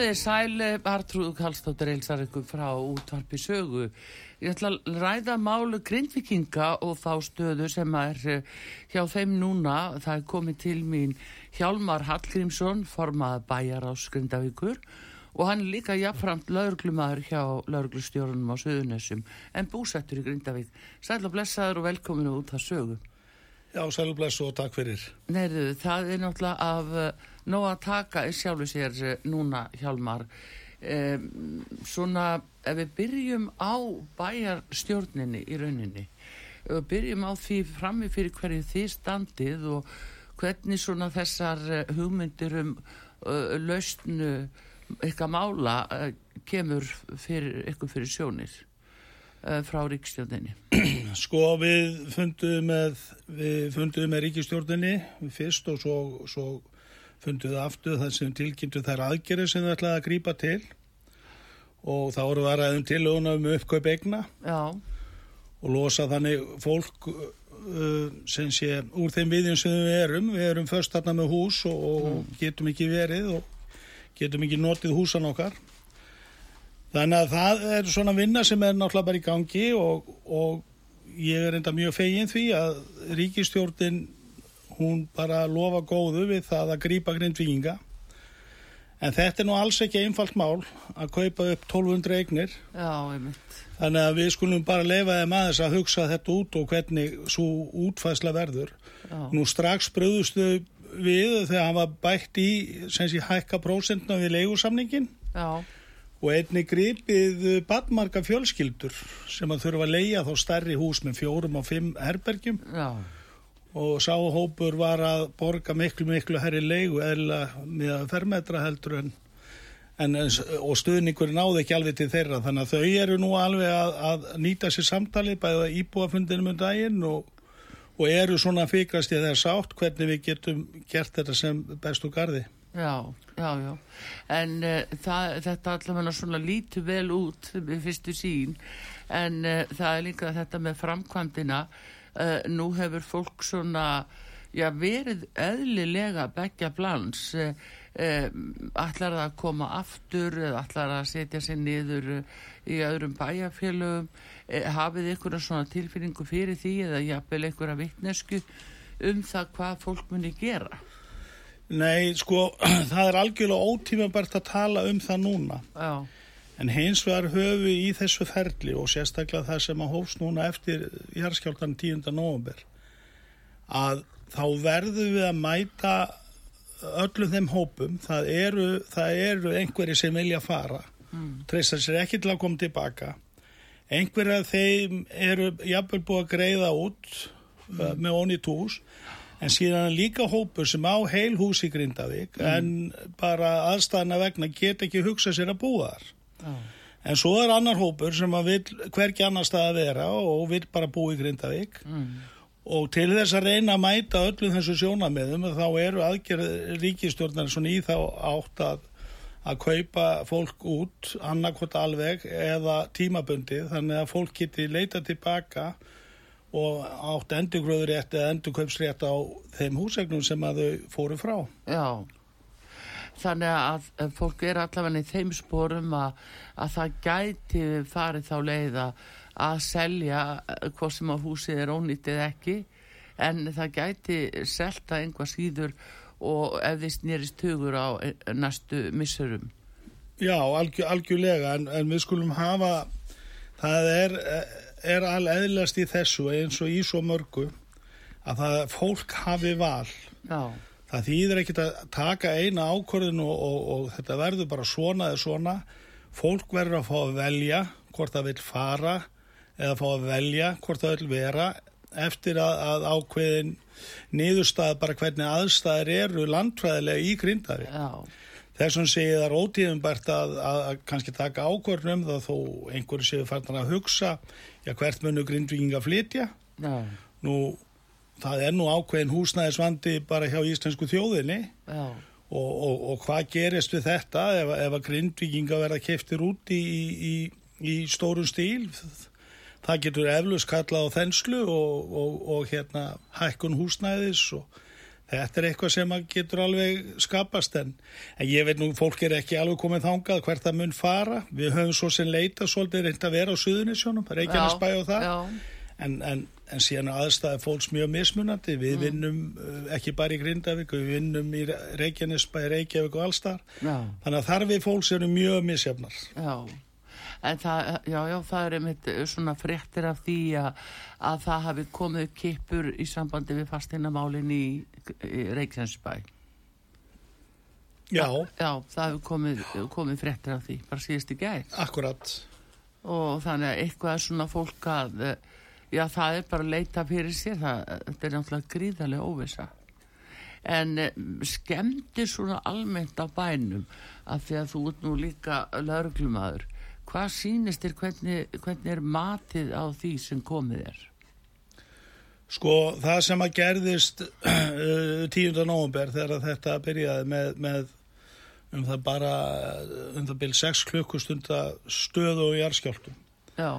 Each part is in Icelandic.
Komið þið sæli, Artrúð Kallstóttir eilsar ykkur frá útvarpi sögu. Ég ætla að ræða málu grindvikinga og þá stöðu sem er eh, hjá þeim núna. Það er komið til mín Hjálmar Hallgrímsson, formað bæjar á Skrindavíkur og hann er líka jafnframt laurglumæður hjá lauruglustjórunum á Suðunessum en búsettur í Grindavík. Sæl og blessaður og velkominu út að sögu. Já, sæl og blessu og takk fyrir. Neyðu, það er náttúrulega af uh, nóg að taka í sjálfu sér uh, núna, Hjálmar. Um, svona, ef við byrjum á bæjarstjórninni í rauninni, ef við byrjum á því frammi fyrir hverju þið standið og hvernig svona þessar uh, hugmyndir um uh, lausnu eitthvað mála uh, kemur fyrir, eitthvað fyrir sjónir uh, frá ríkstjórninni. Sko við funduðum með, við funduðum með ríkistjórninni fyrst og svo, svo funduðum við aftur þar sem tilkynntu þær aðgerið sem þau ætlaði að grípa til og þá voru við að ræðum til um uppkaup egna Já, og losa þannig fólk uh, sem sé úr þeim viðjum sem við erum. Við erum först þarna með hús og, og getum ekki verið og getum ekki notið húsan okkar. Þannig að það er svona vinna sem er náttúrulega bara í gangi og, og ég er enda mjög fegin því að ríkistjórnin hún bara lofa góðu við það að grípa grindvíkinga. En þetta er nú alls ekki einfalt mál að kaupa upp 1200 eignir. já. Þannig að við skulum bara lefa þeim aðeins að hugsa þetta út og hvernig svo útfæsla verður. Já. Nú strax bröðustu við þegar hann var bætt í sem sé hækka prósentna við leigusamningin Já, og einni gripið badmarka fjölskyldur sem að þurfa að leia þá stærri hús með fjórum og fimm herbergjum já, og sáhópur var að borga miklu miklu herri leigu eða með fermetra heldur en, en og stuðningur náði ekki alveg til þeirra þannig að þau eru nú alveg að, að nýta sér samtali bæða íbúafundinum um daginn og, og eru svona fikrast í þess átt hvernig við getum gert þetta sem bestu gardi. já, já, já. En uh, það, þetta allavega svona lítur vel út við fyrstu sín, en uh, það er líka þetta með framkvæmdina. Uh, nú hefur fólk svona, já, verið eðlilega begja blans. Uh, uh, ætlar það að koma aftur það að setja sig niður í öðrum bæjarfélögum. Hafið ykkur svona tilfinningu fyrir því eða jafnvel að vittnesku um það hvað fólk muni gera? Nei, sko, það er algjörlega ótímabært að tala um það núna. Já, En hins vegar höfu við í þessu ferli og sérstaklega það sem að hófst núna eftir jarðskjáltan 10. november að þá verðum við að mæta öllum þeim hópum. Það eru, það eru einhverji sem vilja fara, mm. treysta sér ekki til að koma tilbaka. Einhverja þeim eru jafnvel búið að greiða út uh, með ónýtt hús en síðan líka hópur sem á heil hús í Grindavík en bara aðstæðana vegna get ekki hugsa sér að búa þar. En svo er annar hópur sem að vil hvergi annar stað að vera og vil bara búa í Grindavík mm, og til þess að reyna að mæta öllum þessu sjónamiðum þá eru aðgerð ríkistjórnar svona í þá átt að, að kaupa fólk út annarkot alveg eða tímabundið þannig að fólk geti leita tilbaka og átt endurgröðurétt eða endurkaupsrétt á þeim húsegnum sem að þau fóru frá. já. Þannig að fólk er allavega í þeim sporum að, að það gæti farið þá leið að, selja eh, hvort sem að húsið er ónýttið ekki. En það gæti selta einhvað síður og ef þið snýrist hugur á eh, næstu missurum. Já, algjör, algjörlega, en, en við skulum hafa, það er, er all eðlast í þessu eins og í svo mörgu að það fólk hafi val. Já, Það þýðir ekkit að taka eina ákvörðin og, og, og þetta verður bara svona eða svona. Fólk verður að fá að velja hvort það vil fara eða fá að velja hvort það vil vera eftir að, að ákveðin niðurstað bara hvernig aðstæðir eru landfræðilega í Grindavík. já, Þessum það er ótíðumbært að, að, að kannski taka ákvörðin um það þó einhverju séu farnar að hugsa já, hvert munu Grindvíking að flytja. já, Nú, það er nú ákveðin húsnæðisvandi bara hjá íslensku þjóðinni. Og, og, og hvað gerist við þetta ef, ef að grindvikinga verða keftir út í, í, í stórum stíl? Það getur eflust kallað á þenslu og, og, og hérna hækkun húsnæðis og þetta er eitthvað sem getur alveg skapast. En, en ég veit nú fólk er ekki alveg komið þangað hvert það mun fara. Við höfum svo sem leita svolítið reynd að vera á suðunisjónum, Reykjanesbæ og það. já, En, en, en síðan aðstæði fólks mjög mismunandi. Við Mm. vinnum uh, ekki bara í Grindavík, við vinnum í Reykjanesbæ, Reykjavík og allstar. já, Þannig að þarfið fólks eru mjög misjafnar. já. En það, já, já, það er einmitt svona fréttir af því að, að það hafi komið upp kippur í sambandi við fastegnamálin í, í Reykjanesbæ. Já, Já, það hefur komið, komið fréttir af því, bara síðast í gæð. akkurat. Og þannig að eitthvað er svona fólk að, eh, já, það er bara að leita fyrir sér, það, þetta er náttúrulega gríðarlega óvisa. En eh, skemmtir svona almennt á bænum, af því að þú ert nú líka lauruglumadur, hvað sýnist þér, hvernig, hvernig er matið á því sem komið er? Sko, það sem að gerðist uh, 10. november þegar að þetta byrjaði með, með um það bara uh, um það byrj 6 klukkustunda stöðu og jarðskjáltum. Já,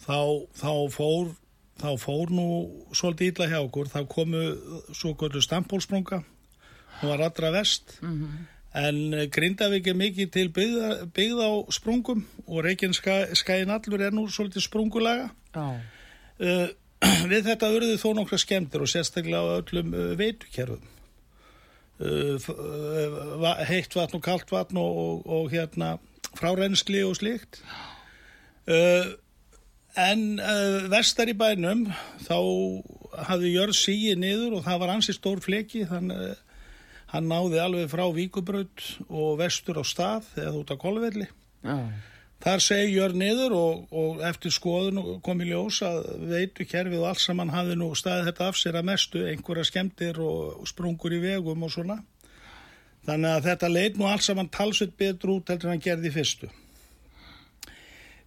Þá, þá fór þá fór nú svolítið illa hjá okkur, þá komu svo kvöldu stampólsprunga, hún var allra vest, en eh, Grindavík er mikið til byggða, byggða á sprungum og Reykjaneskaðin allur er nú svolítið sprungulaga. já, Uh, við þetta urðu þó nokkra skemmtir og sérstaklega á öllum uh, veitukerfum. Uh, heitt vatn og kalt vatn og, og, og hérna frárensli og slíkt. Uh, en uh, vestar í bænum þá hafði jörð síið niður og það var ansi stór fleki þannig uh, hann náði alveg frá Víkubraut og vestur á stað eða út á Kolvelli. já, Þar segi jörð niður og, og eftir skoðun kom í ljós að veitu kerfið og allt saman hafði nú staðið þetta af sér að mestu, einhverja skemmtir og sprungur í vegum og svona. Þannig að þetta leit nú allt saman talsveit betur út heldur en hann gerði fyrstu.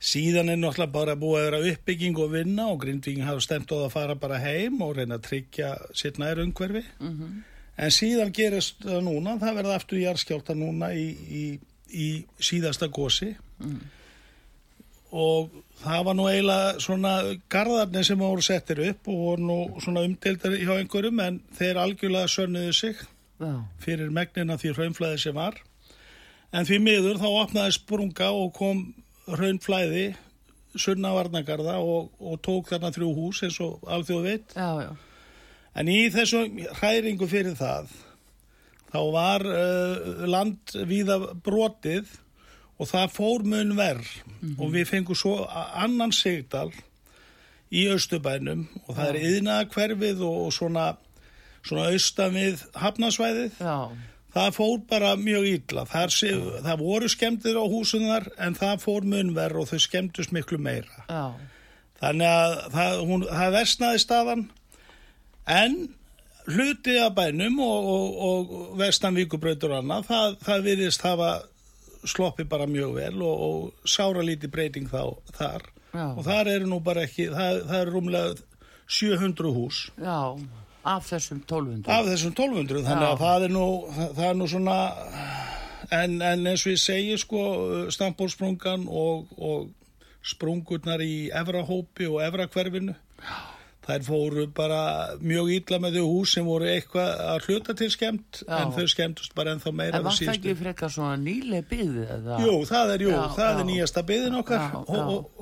Síðan er náttúrulega bara búið að vera uppbygging og vinna og Grindvíking hafa stemt á það að fara bara heim og reyna að tryggja sitt nær umhverfi. En síðan gerist það núna, það verða aftur jarðskjálta núna í, í, í síðasta gósi og það var nú eiginlega svona garðarnir sem voru settir upp og voru nú svona umdeildar hjá einhverjum en þeir algjörlega sönnuðu sig fyrir megnina því raunflæði sem var. En því miður þá opnaði sprunga og kom raunflæði sunna varnagarða og, og tók þarna þrjú hús eins og alþjóð veit. Já, já, En í þessu hræringu fyrir það, þá var uh, land víða brotið og það fór mun verð og við fengum svo annan sigdal í Östubænum og það er yðnaða hverfið og, og svona, svona austan við hafnasvæðið. Það fór bara mjög illa. Það, voru skemmtir á húsum þar en það fór mun verð og þau skemmtust miklu meira. já, Þannig að það, hún, það versnaði staðan en hluti af bænum og, og, og vestan víkubrautur og annað, það, það virðist hafa sloppi bara mjög vel og, og sára lítið breyting þá, þar Já. og þar eru nú bara ekki, það, það eru rúmlega 700 hús já, af þessum 1200. af þessum 1200 þannig að það er nú, það er nú svona en, en eins og ég segi sko stampólsprungan og, og sprungurnar í efrahópi og efrakverfinu þær fóru bara mjög illa með þau hús sem voru eitthvað að hluta til skemmt Já. en þau skemmtust bara ennþá meira En var það ekki frekar svona nýlega eða? Jú, það er, jú, Já, það já. er nýjasta byðin okkar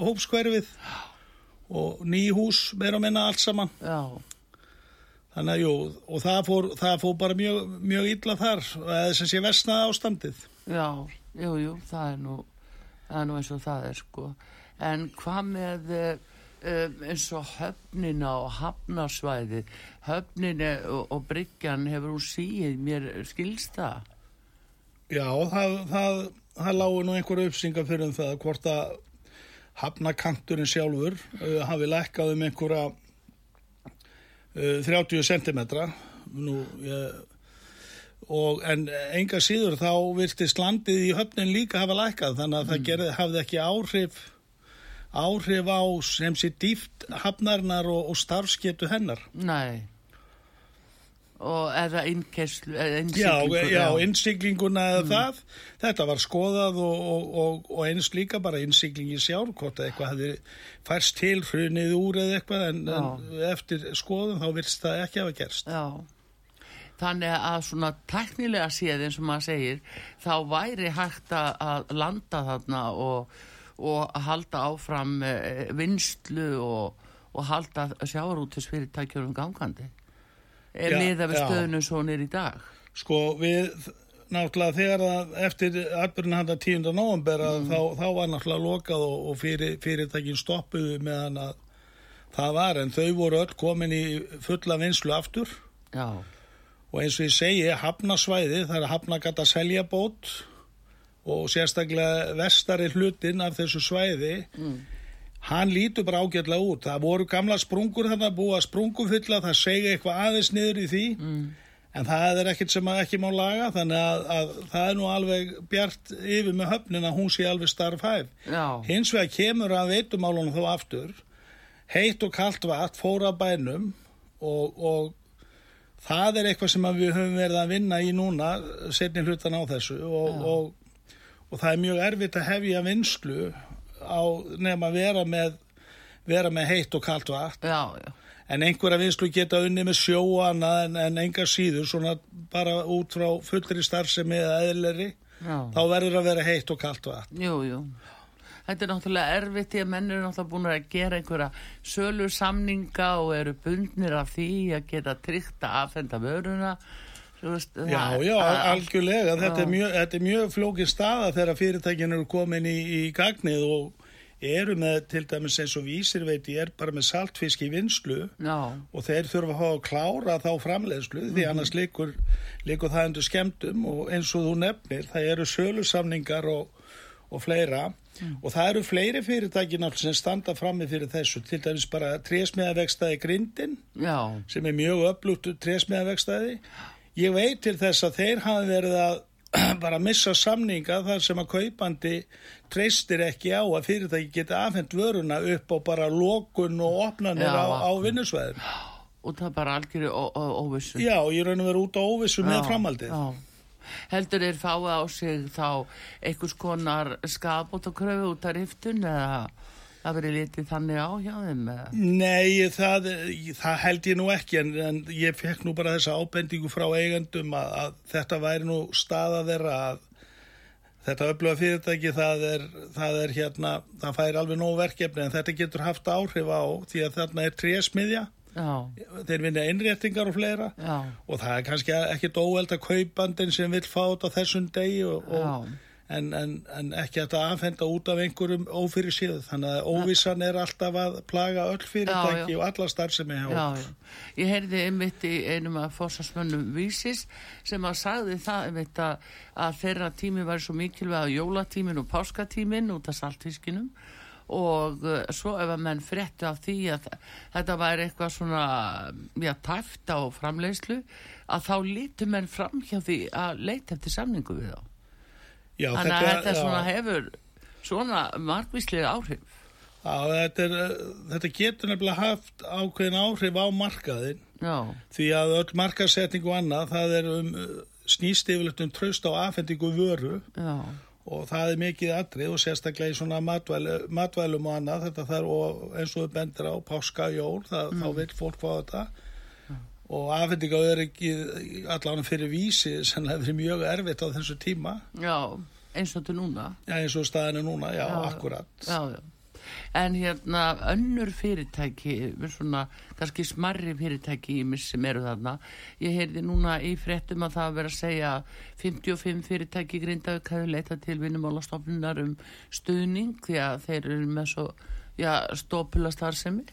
hópskverfið og ný hús meira og minna allt saman Já, Þannig að jú, og það fór, það fór bara mjög, mjög illa þar, eða sem sé vestnaði ástandið. já, jú, jú, það er nú, það er nú eins og það er sko. En hvað með, um, eins og höfnina og hafnarsvæði höfnina og, og bryggjan hefur hún síð mér skilst það Já, það, það, það lágur nú einhverju uppsingar fyrir um það hvort að hafnakanturinn sjálfur uh, hafi lækkað um einhverja 30 cm nú, ég, og en enga síður þá virtist landið í höfnin líka hafa lækkað þannig að það gerði, hafði ekki áhrif áhrif á sem sé dýft hafnarinnar og, og starfsketu hennar. Nei og eða innkesslu Já, já, innsiklinguna eða það. Þetta var skoðað og, og, og, og eins líka bara innsiklingi sjálf hvort að eitthvað hefði færst til hrunið úr eða eitthvað en, en eftir skoðum þá virst það ekki hafa gerst. Já. Þannig að svona teknilega séð eins og maður segir þá væri hægt að landa þarna og, og halda áfram eh, vinslu og, og halda sjáarútisfyrirtækjurum gangandi er miða við stöðunum svo nýr í dag Sko við náttúrulega þegar að eftir atbyrjun handa 10. november mm. þá, þá var náttúrulega lokað og, og fyrir, fyrirtækin stoppuðu meðan að það var en þau voru öll komin í fulla vinslu aftur Já og eins og ég segi hafnasvæði það er hafnagata selja bót og sérstaklega vestari hlutin af þessu svæði mm. Hann lítur bara ágjörlega út. Það voru gamla sprungur þarna búa sprungufylla það segja eitthvað aðeins niður í því. Mm. en það er ekkert sem ekki má laga þannig að, að það er nú alveg bjart yfir með höfnin að hún sé alveg starf hæf hins vegar kemur að veitumálunum þó aftur. Heitt og kallt vatn fóra bænum og, og það er eitthvað sem við höfum verið að vinna í núna setni hlutan á þessu. Og, og, og það er mjög erfitt að hefja vinslu á nefn að vera með, vera með heitt og kallt vatn. Já, já. en einhverja vinslu geta unni með sjóana en, en enga síður svona bara út frá fullri starfsemi eða eðleri þá verður að vera heitt og kallt vatn. Jú, jú. Þetta er náttúrulega erfitt því að menn eru náttúrulega búin að gera einhverja sölu samninga og eru bundnir af því að geta tryggt að aðfenda vöruna veist, Já, já, algjörlega þetta er mjög, mjög flókið staða þegar fyrirtækin eru komin í, í gagnið og eru með til dæmis eins og vísir veit ég er bara með saltfisk í vinslu Já. og þeir þurfa að hafa að klára þá framleiðslu mm -hmm. því mhm. annars likur, likur það endur skemmtum og eins og þú nefnir það eru sölusamningar og, og fleira mm. og það eru fleiri fyrirtæki náttúrulega sem standa frammi fyrir þessu til dæmis bara trésmiðavegstæði Grindin Já. sem er mjög öflugt trésmiðavegstæði ég veit til þess að þeir hafi verið að bara missa samninga þar sem að kaupandi treystir ekki á að fyrirtæki geta afhengt vöruna upp á bara lókun og opnanir Já, á, á vinnusveðum og það bara algjörðu óvissu. Já, ég raun að vera út á óvissu með framaldið Já. Heldur þeir fáið á sig þá einhvers konar skapbótakröfu út af riftun eða það verið litið þannig á hjá þeim? Nei, það, það held ég nú ekki en, en ég fekk nú bara þessa ábendingu frá eigandum að, að þetta væri nú staða þeirra að þetta öfluga fyrirtæki það er, það er hérna, það fær alveg nóg verkefni en þetta getur haft áhrif á því að þarna er trésmiðja Já. þeir vinna innréttingar og fleira Já. og það er kannski ekkit óheld að kaupandin sem vil fá þetta þessum degi og, og, en, en, en ekki að það afhenda út af einhverjum ófyrir síðu þannig að óvissan er alltaf að plaga öll fyrirtæki og alla starf sem ég heyrði einmitt í einum af fórsvarsmönnum Vísis sem að sagði það einmitt að, að þeirra tími var svo mikilvæg að jólatímin og páskatímin út af saltfiskinum. Og uh, svo ef að menn frétti af því að þetta væri eitthvað svona já, tæft á framleiðslu að þá lítur menn fram hjá því að leita eftir samningu við þá já, þannig að þetta svona hefur svona margvíslega áhrif Já, þetta, er, þetta getur nefnilega haft ákveðin áhrif á markaðin já. því að öll markasetning og annað það er um, snýst yfirleitt um tröst á afhendingu vöru já og það er mikið atrið og sérstaklega í svona matvælu, matvælum og annað þetta þarf og eins og þau bendir á páska, jól, það, mm. þá vil fólk fá þetta. Og afhendinga er ekki allan fyrir vísi sem hefur mjög erfitt á þessu tíma. Já, eins og þetta núna. Já, eins og staðinu núna, já, já akkurat. Já, já. En hérna önnur fyrirtæki svona kannski smarri fyrirtæki sem eru þarna. Ég heyrði núna í frettum að það verið að segja 55 fyrirtæki grindauk hefur leitað til vinnumálastofnunar um stuðning því að þeir eru með svo já, stópula starfsemi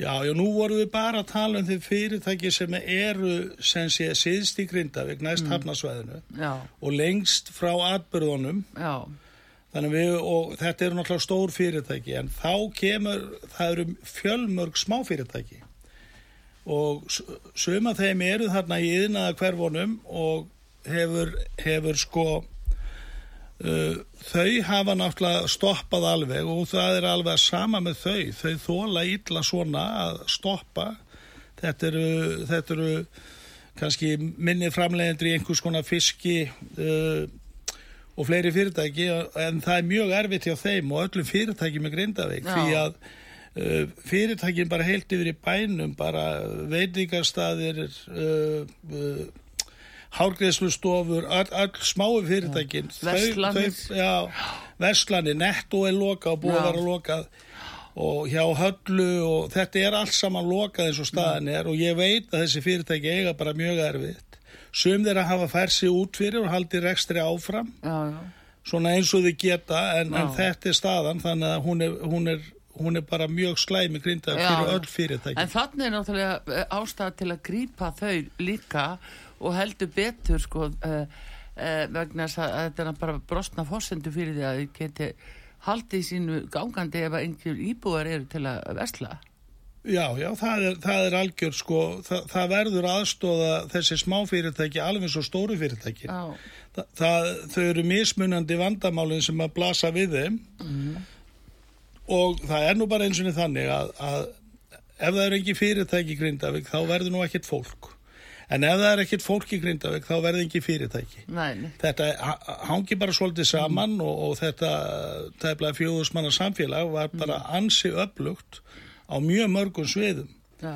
Já, já, nú vorum við bara að tala um því fyrirtæki sem eru sem sé síðst í Grindavík, næst mm. hafnasvæðinu já, og lengst frá atbyrðunum já, þannig við, og þetta eru náttúrulega stór fyrirtæki en þá kemur, það eru fjölmörg smá fyrirtæki og suma þeim eru þarna í yðnaða hverfunum og hefur, hefur sko þau hafa náttúrulega stoppað alveg og það er alveg sama með þau þau þóla illa svona að stoppa þetta eru, þetta eru kannski minni framleiðendur í einhvers konar fiski uh, og fleiri fyrirtæki en það er mjög erfitt hjá þeim og öllum fyrirtæki með Grindavík Já. því að uh, fyrirtækin bara heilt yfir í bænum bara veitingarstaðir uh, hárgreðslustofur öll, öll smáu fyrirtækin verslanir, netto er lokað og búið að vera lokað og hjá höllu og þetta er allt saman lokað eins og staðan er og ég veit að þessi fyrirtæki eiga bara mjög erfitt. Sum þeirra hafa fært sig út fyrir og haldið rekstri áfram já, já. svona eins og þið geta en, en þetta er staðan þannig að hún er, hún er, hún er bara mjög slæmi grinda fyrir öll fyrirtæki. En þannig er náttúrulega eh, ástæða til að grípa þau líka og heldur betur sko uh, uh, vegna þess að þetta er bara brostna fórsendu fyrir því að þau geti haldið sínu gangandi ef að einhver íbúar eru til að vesla. Já, já, það er, það er algjör sko, það, það verður aðstóða þessi smá fyrirtæki alveg eins og stóru fyrirtæki. Þa, það, þau eru mismunandi vandamálin sem að blasa við þeim. Og það er nú bara eins og þannig að, að ef það eru ekki fyrirtæki í Grindavík þá verður nú ekkert fólk en ef það er ekkert fólk í Grindavík þá verður ekki fyrirtæki. Næni. þetta ha- hangi bara svolítið saman og, og þetta tæplega fjóðusmanna samfélag var bara ansi upplugt á mjög mörgum sviðum. Já,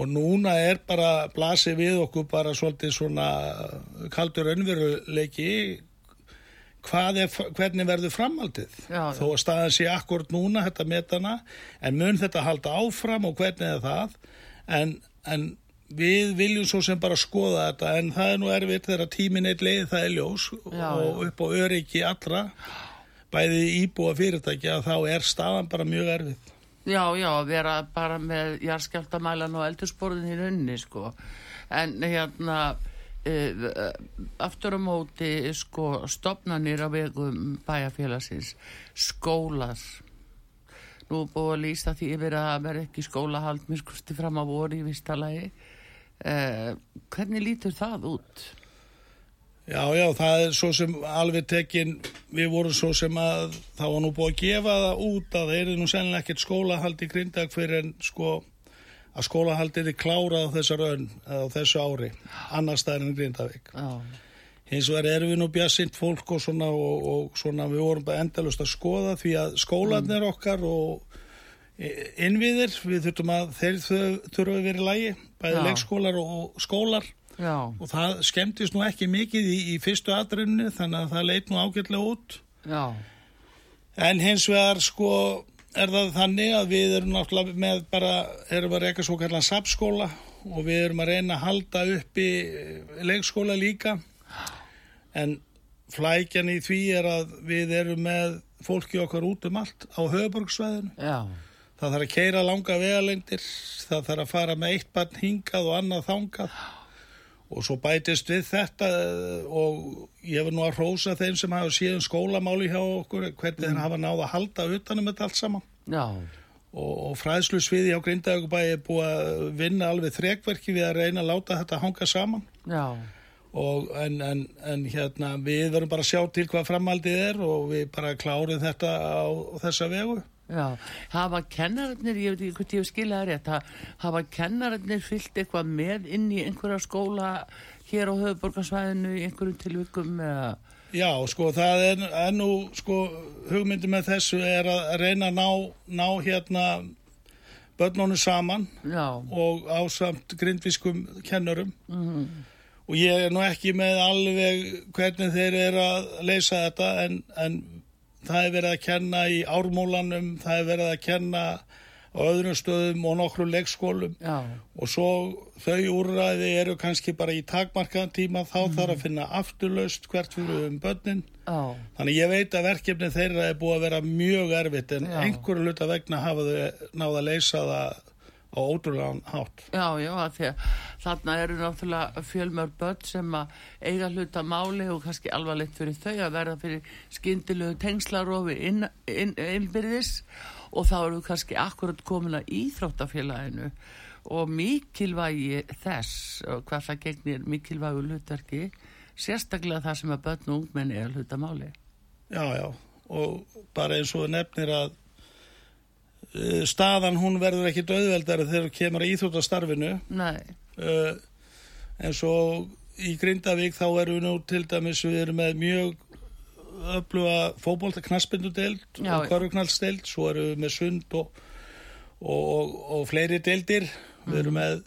og núna er bara blasið við okkur bara svolítið svona kaldur önveruleiki er, hvernig verður framhaldið? Já. þó að staðan sé akkord núna þetta metana. En mun þetta halda áfram og hvernig er það? En, en við viljum svo sem bara skoða þetta en það er nú erfitt þegar tímin eitt leið það er ljós Já, og upp á öryggi allra bæði íbúa fyrirtækja þá er staðan bara mjög erfið. Já, já, að vera bara með jarðskjáltamælan og eldursporðin í rauninni sko. En hérna uh, aftur á móti sko stopnanir á vegum bæjarfélagsins, skólar. Nú er búið að lýsa því yfir að vera ekki skólahald miskusti fram á voru í vistalagi uh, hvernig lítur það út? Já, já, það er svo sem alveg tekin, við vorum svo sem að það var nú búið að gefa það út að það er nú sennilega ekkert skólahald í Grindag fyrir en sko að skólahaldið er klárað á þessar eða á þessu ári, annars staðar en Grindavík. Já, Hins vegar erum við nú bjassint fólk og svona og, og svona við vorum bara endalust að skoða því að skólanir okkar og innviðir, við þurfum að þeir þurfa að vera í lægi, bæði leikskólar og skólar. Já, og það skemmtist nú ekki mikið í, í fyrstu aðrunni þannig að það leit nú ágætlega út. Já, en hins vegar sko er það þannig að við erum náttúrulega með bara, erum að reyka svo kallan sapskóla og við erum að reyna að halda uppi eh, leikskóla líka. En flækjan í því er að við erum með fólki okkar út um allt á höfuborgsvæðinu já, það þarf að keira langa vegalengdir það þarf að fara með eitt barn hingað og annað þangað. Og svo bætist við þetta eh, og ég vil nú að hrósa þeim sem hafa síðan skólamáli hjá okkur hvernig þeir hafa náða að halda utanum þetta allt saman. Já, og, og fræðslu sviði hjá Grindavíkubæi er búið að vinna alveg þrekverki við að reyna að láta þetta hanga saman. Já, og en, en, en hérna við verðum bara að sjá til hvað framhaldið er og við bara klárum þetta á þessa vegu já. Hafa kennararnir, ég veit ekki hvort ég hef skilað rétt, ha- hafa kennararnir fyllt eitthvað með inn í einhverja skóla hér á höfuborgarsvæðinu í einhverjum tilvikum eða, Já, sko, það er, er nú, sko, hugmyndi með þessu er að reyna að ná, ná hérna börnunum saman já, og ásamt grindviskum kennurum. Og ég er nú ekki með alveg hvernig þeir eru að leysa þetta en, en það er verið að kenna í ármúlanum, það er verið að kenna á öðrum stöðum og nokkru leikskólum. Já, og svo þau úrræði eru kannski bara í takmarkaðan tíma þá þarf að finna afturlaust hvert fyrir um börnin. Já, þannig ég veit að verkefni þeirra er búið að vera mjög erfitt en Já. einhverju hluta vegna hafa þau náða að leysa það á ótrúlegan hátt. Já, já, þarna eru náttúrulega fjölmör börn sem að eiga hluta máli og kannski alvarlegt fyrir þau að verða fyrir skyndilegu tengslarofi inn, inn, innbyrðis. Og þá eru kannski akkurat komin að íþróttafélaginu. Og mikilvægi þess og hvað það gegnir mikilvægu hlutverki sérstaklega það sem að börn og ungmenni að hluta máli. Já, já, og bara eins og nefnir að staðan hún verður ekki döðveldari þegar þú kemur að íþróttastarfinu. Nei, uh, eins og í Grindavík þá erum við nú til dæmis við erum með mjög öfluga fótbolta knaspindudeld og já. korfknallsdeld svo erum við með sund og, og, og, og fleiri deldir við erum með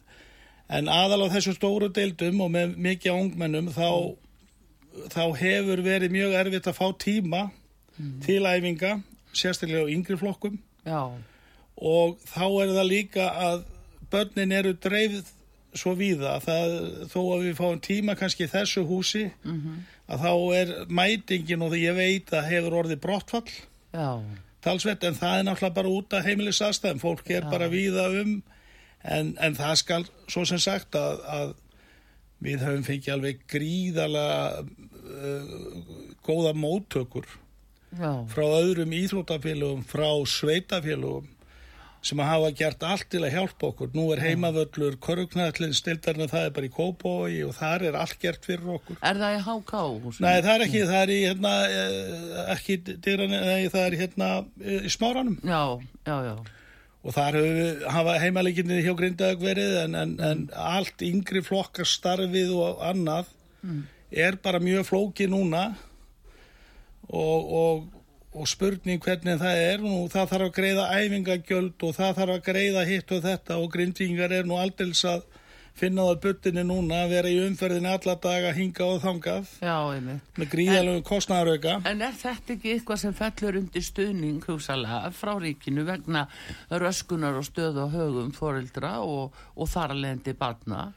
en aðal á þessu stóru deildum og með mikið ungmennum þá, þá hefur verið mjög erfitt að fá tíma til æfinga sérstaklega á yngri flokkum. Já, og þá er það líka að börnin eru dreifð svo víða að það, þó að við fáum tíma kannski þessu húsi að þá er mætingin og því ég veit að hefur orðið brottfall. Já, talsvett en það er náttúrulega bara út af heimilis aðstæðum fólk er bara víða um en, en það skal svo sem sagt að, að við höfum fengið alveg gríðalega uh, góða móttökur já, frá öðrum íþrótafélögum, frá sveitafélögum sem að hafa gert allt til að hjálpa okkur. Nú er heimavöllur korruknæðlinn stildarinn það er bara í Kópói og þar er allt gert fyrir okkur. Er það í HK? Nei, það er ekki, það er í hérna, eh, ekki nei, það er hérna eh, í smáranum. Já, já, já, og þar hafa heimaleginni hjá Grindavík verið en, en, en allt yngri flokkar starfið og annað er bara mjög flóki núna. Og, og, og spurning hvernig það er og það þarf að greiða æfingagjöld og það þarf að greiða hitt og þetta og grindingar er nú aldils að finna það buttinni núna að vera í umferðinni alla daga hinga og þangað já, með gríðalegu kostnæðarauka En er þetta ekki eitthvað sem fellur undir stuðning hugsalega frá ríkinu vegna röskunar og stöðu og högum foreldra og, og þar að lendi barna?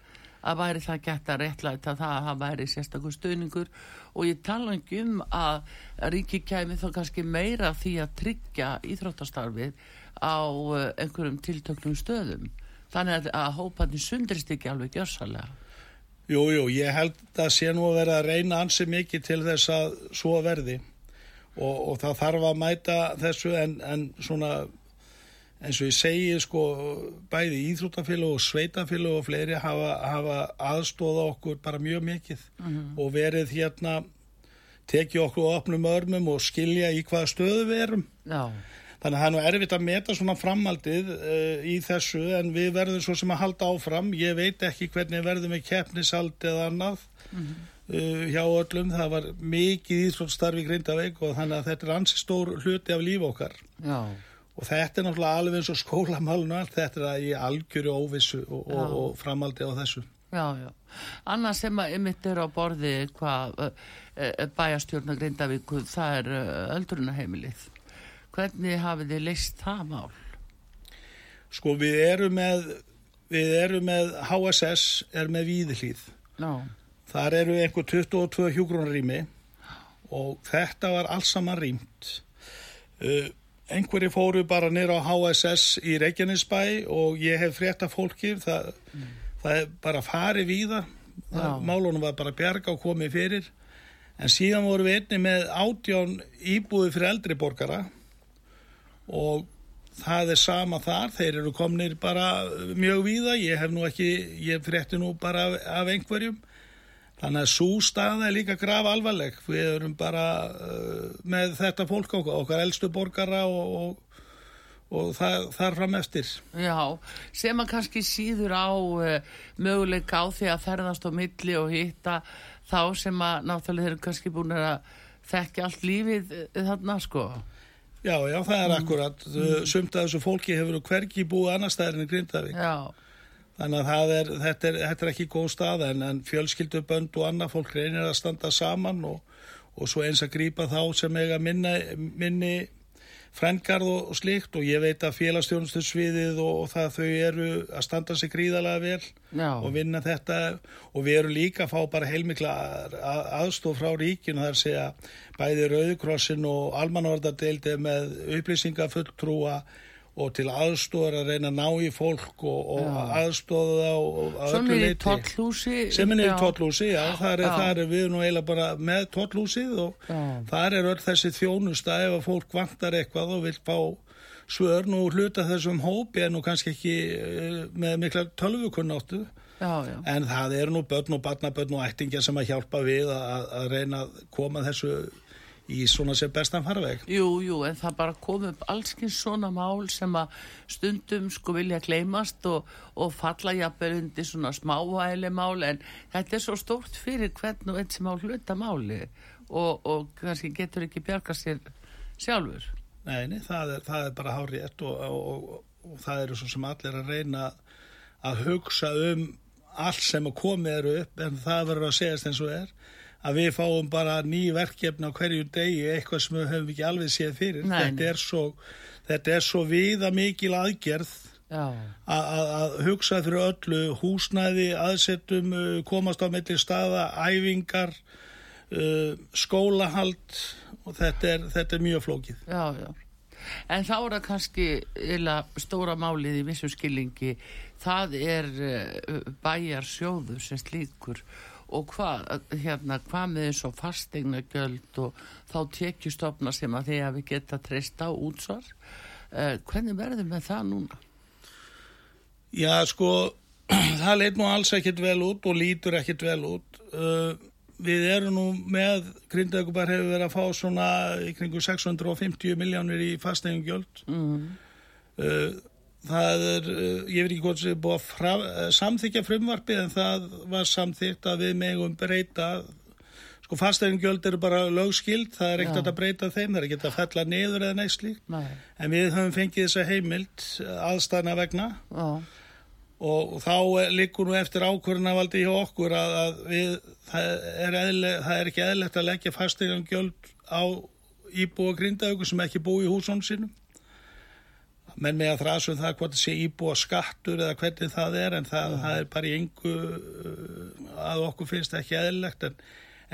Að væri það gett að réttlæta það að það væri sérstakur stuðningur og ég tala ekki um að ríki kæmi þá kannski meira því að tryggja íþróttastarfið á eh, einhverjum tiltöknum stöðum. Þannig að, að hópandi sundrist ekki alveg gjörsalega Jú, jú, ég held að sé nú að vera að reyna ansi mikið til þess að svo verði. Og, og það þarf að mæta þessu en, en svona eins og ég segi sko bæði íþróttafélag og sveitafélag og fleiri hafa, hafa aðstóða okkur bara mjög mikið og verið hérna tekið okkur á opnum örmum og skilja í hvaða stöðu við erum Já, Þannig að það er nú erfitt að meta svona framhaldið uh, í þessu en við verðum svo sem að halda áfram. Ég veit ekki hvernig verðum við keppnisald eða annað uh, hjá öllum. Það var mikið íþróttstarfi Grindaveik og þannig að þetta er ansi stór hluti af líf okkar. já, Og þetta er náttúrulega alveg eins og skólamálun og allt þetta er að í algjöru óvissu og, og, og framhaldi á þessu. Já, já. Annað sem að ymitt er á borði hvað bæjastjórna Grindavíku, það er öldrunaheimilið. Hvernig hafið þið leist það mál? Sko við erum með, við erum með HSS, er með víðlýð. Já, Þar eru einhver 22 hjúgrunarými og þetta var alls saman rýmt. Uh, einhverju fóru bara nýra á HSS í Reykjanesbæ og ég hef frétta fólki, það, það er bara farið víða, Já. málunum var bara bjarga og komið fyrir. En síðan voru við einni með átján íbúði fyrir eldri borgara og það er sama þar, þeir eru komnir bara mjög víða, ég hef nú ekki, ég frétti nú bara af, af einhverjum. Þannig að svo staða er líka graf alvarleg. Við erum bara uh, með þetta fólk okkar, okkar elstu borgara og, og, og það, þar fram eftir. já, sem að kannski síður á uh, möguleika á því að ferðast á milli og hitta þá sem að náttúrulega þeir eru kannski búin að þekka allt lífið uh, þarna, sko. Já, já, það er akkurat. Mm. Sumt af þessu fólki hefur hvergi búið annar staðar en Grindavík. Já, Þannig að er, þetta, er, þetta er ekki góð stað en, en fjölskyldubönd og annað fólk reynir að standa saman og, og svo eins að grípa þá sem eiga minni, minni frengarð og, og slikt og ég veit að félagstjónustu sviðið og, og það þau eru að standa sig gríðalega vel Já. og vinna þetta og við erum líka að fá bara heilmikla að, aðstof frá ríkinu þar segja bæði Rauðkrossin og Almanvardadeildi með upplýsingafulltrúa og til aðstóðar að reyna að ná í fólk og, og aðstóða og að öllu tóllhúsi. sem er í tóllhúsi, þar er, er við nú eiginlega bara með tóllhúsið og þar er öll þessi þjónusta ef að fólk vantar eitthvað og vil fá svör nú hluta þessum hópi en nú kannski ekki eh, með mikla tölvukunnáttu. En það eru nú börn og barnabörn og ættingja sem að hjálpa við að, að reyna að koma þessu í svona sem bestan farveg Jú, jú, en það bara kom upp allskins svona mál sem að stundum sko vilja gleymast og, og falla jafnvel undir svona smávæli mál en þetta er svo stórt fyrir hvern og einn sem á hluta máli og, og kannski getur ekki bjarga sér sjálfur. Nei, nei, það það er bara hár rétt og, og, og, og það eru svo sem allir að reyna að hugsa um allt sem að komið eru upp en það verður að segjast eins og er að við fáum bara ný verkefni á hverju degi eitthvað sem við höfum ekki alveg séð fyrir. Nei, þetta, er svo, þetta er svo viða mikil aðgerð að- hugsa fyrir öllu. Húsnæði, aðsettum uh, komast á milli staða, æfingar uh, skólahald og þetta er, þetta er mjög flókið. Já, já. En þá er það kannski eila stóra málið í vissum skilningi, það er uh, bæjar sjóður sem slíkur og hvað, hérna, hvað með eins og fastegna göld og þá tekjustofna sem að þegar við geta treyst á útsvar. Uh, hvernig verður með það núna? Já, sko, það leit nú alls ekkit vel út og lítur ekkit vel út. Uh, við erum nú með, Grindavíkubar hefur verið að fá svona í kringu 650 miljónir í fasteigungjöld. Mm. Uh, það er, uh, ég veit ekki hvort sem er búið að fra, uh, samþykja frumvarpið en það var samþykt að við megum breyta Sko fasteigungjöld eru bara lögskild, það er ekkert að breyta þeim, það er ekkert að fella niður eða neitt slíkt. Nei, En við höfum fengið þessa heimild aðstæðna vegna. Já, og þá liggur nú eftir ákvörðunavaldi hjá okkur að, að við, það, er eðle, það er ekki eðlegt að leggja fasteigum gjöld á íbúa grindaauku sem ekki búi í húsum sínum menn með að þrasum það hvort það sé íbúa skattur eða hvernig það er en það, það er bara í engu að okkur finnst það ekki eðlilegt en,